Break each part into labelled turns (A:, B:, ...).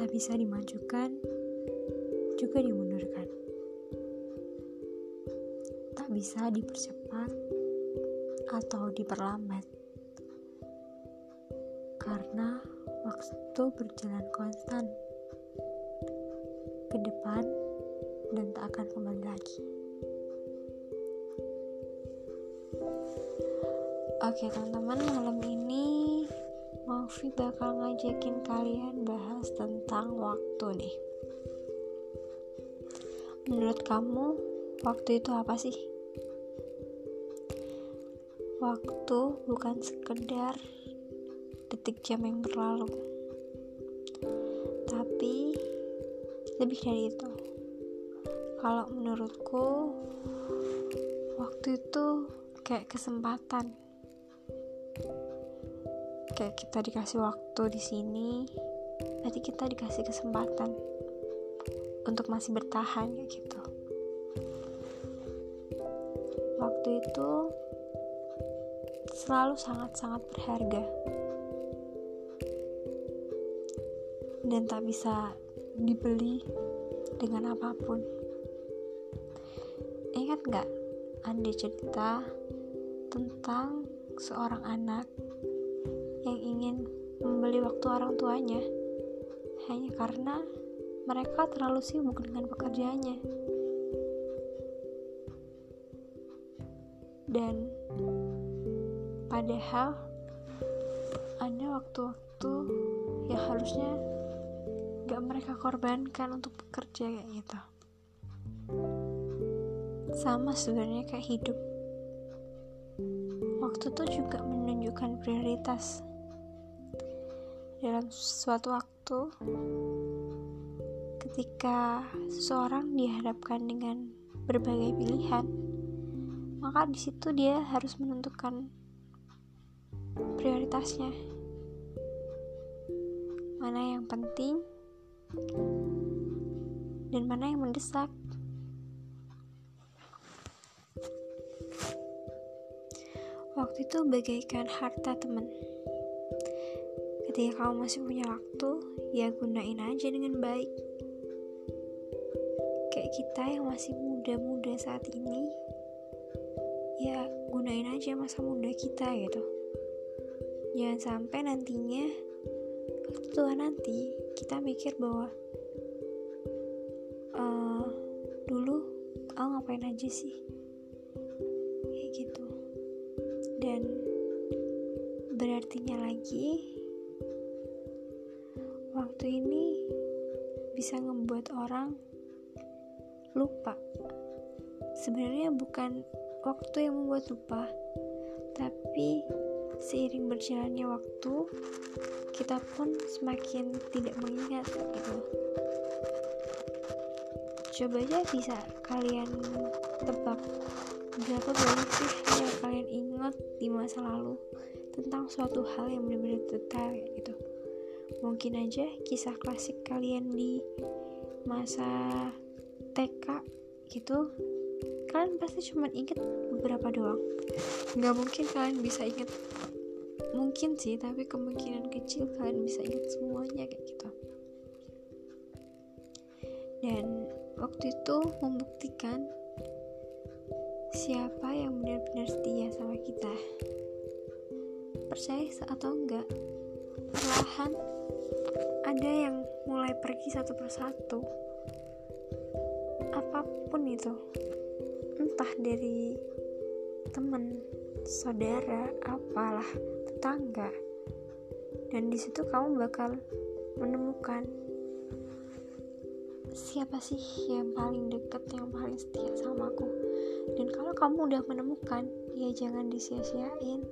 A: tak bisa dimajukan, juga dimundurkan, tak bisa dipercepat atau diperlambat, karena waktu berjalan konstan ke depan dan tak akan kembali lagi. Oke teman-teman malam ini Mafi bakal ngajakin kalian bahas tentang waktu nih. Menurut kamu waktu itu apa sih? Waktu bukan sekedar detik jam yang berlalu Tapi lebih dari itu. Kalau menurutku waktu itu kayak kesempatan kayak kita dikasih waktu di sini berarti kita dikasih kesempatan untuk masih bertahan kayak gitu. Waktu itu selalu sangat-sangat berharga. Dan tak bisa dibeli dengan apa pun. Ingat gak Anda cerita tentang seorang anak ingin membeli waktu orang tuanya hanya karena mereka terlalu sibuk dengan pekerjaannya. Dan padahal ada waktu-waktu yang harusnya gak mereka korbankan untuk bekerja kayak gitu. Sama sebenarnya kayak hidup. Waktu tuh juga menunjukkan prioritas dalam suatu waktu ketika seseorang dihadapkan dengan berbagai pilihan maka di situ dia harus menentukan prioritasnya. Mana yang penting dan mana yang mendesak. Waktu itu bagaikan harta teman Ketika kamu masih punya waktu, ya gunain aja dengan baik. Kayak kita yang masih muda-muda saat ini, ya gunain aja masa muda kita gitu. Jangan sampai nantinya, tua nanti, kita mikir bahwa uh, dulu aku ngapain aja sih? Kayak gitu. Dan berartinya lagi waktu ini bisa ngebuat orang lupa. Sebenarnya bukan waktu yang membuat lupa, tapi seiring berjalannya waktu, kita pun semakin tidak mengingat gitu. Coba aja bisa kalian tebak berapa banyak sih yang kalian ingat di masa lalu tentang suatu hal yang benar-benar detail gitu mungkin aja kisah klasik kalian di masa TK gitu. Kalian pasti cuma inget beberapa doang. Nggak mungkin kalian bisa inget mungkin sih tapi kemungkinan kecil kalian bisa inget semuanya kayak gitu. Dan waktu itu membuktikan siapa yang benar-benar setia sama kita. Percaya atau enggak perlahan ada yang mulai pergi satu persatu. Apa pun itu. Entah dari teman saudara apalah tetangga. Dan di situ kamu bakal menemukan siapa sih yang paling deket yang paling setia sama aku. Dan kalau kamu udah menemukan ya jangan disia-siain.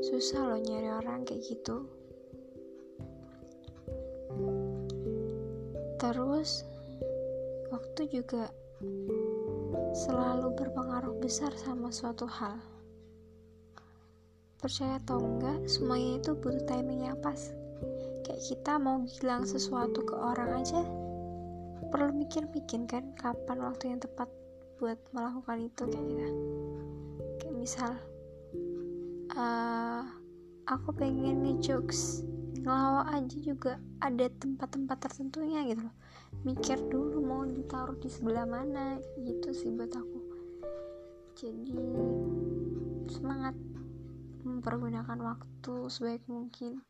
A: Susah loh nyari orang kayak gitu terus waktu juga selalu berpengaruh besar sama suatu hal. Percaya atau enggak semuanya itu butuh timing yang pas. Kayak kita mau bilang sesuatu ke orang aja perlu mikir-mikir kan kapan waktu yang tepat buat melakukan itu kayak gitu. Kayak misal uh, aku pengen ngejokes ngelawak aja juga ada tempat-tempat tertentunya gitu loh. Mikir dulu mau ditaruh di sebelah mana gitu sih buat aku. Jadi semangat mempergunakan waktu sebaik mungkin.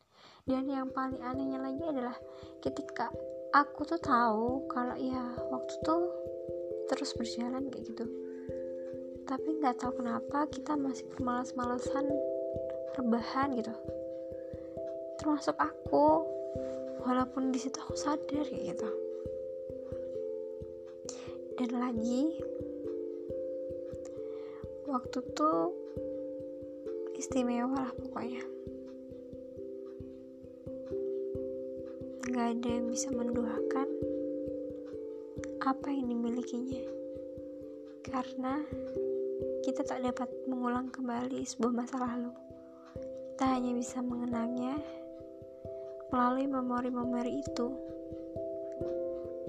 A: Dan yang paling anehnya lagi adalah ketika aku tuh tahu kalau ya waktu tuh terus berjalan kayak gitu. Tapi nggak tahu kenapa kita masih malas-malasan rebahan gitu termasuk aku. Walaupun di situ aku sadar gitu. Dan lagi waktu tuh istimewa lah pokoknya. Nggak ada yang bisa menduakan apa yang dimilikinya. Karena kita tak dapat mengulang kembali sebuah masa lalu. Kita hanya bisa mengenangnya melalui memori-memori itu.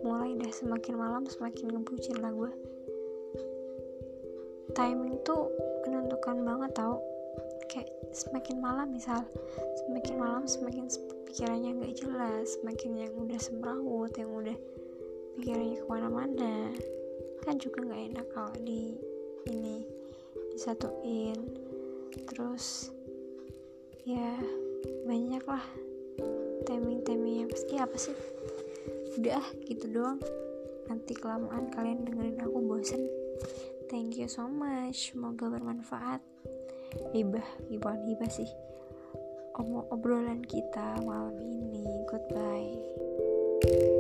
A: Mulai dah semakin malam semakin ngebucin lah gue timing tuh menentukan banget tau. Kayak semakin malam misal semakin malam semakin pikirannya nggak jelas semakin yang udah semrawut yang udah pikirannya ke mana-mana. Kan juga nggak enak kalau di ini disatuin. Terus ya banyak lah timing-timingnya pasti apa sih? Udah gitu doang. Nanti kelamaan kalian dengerin aku bosen. Thank you so much. Semoga bermanfaat. Hibah bukan hibah sih. Omong obrolan kita malam ini. Goodbye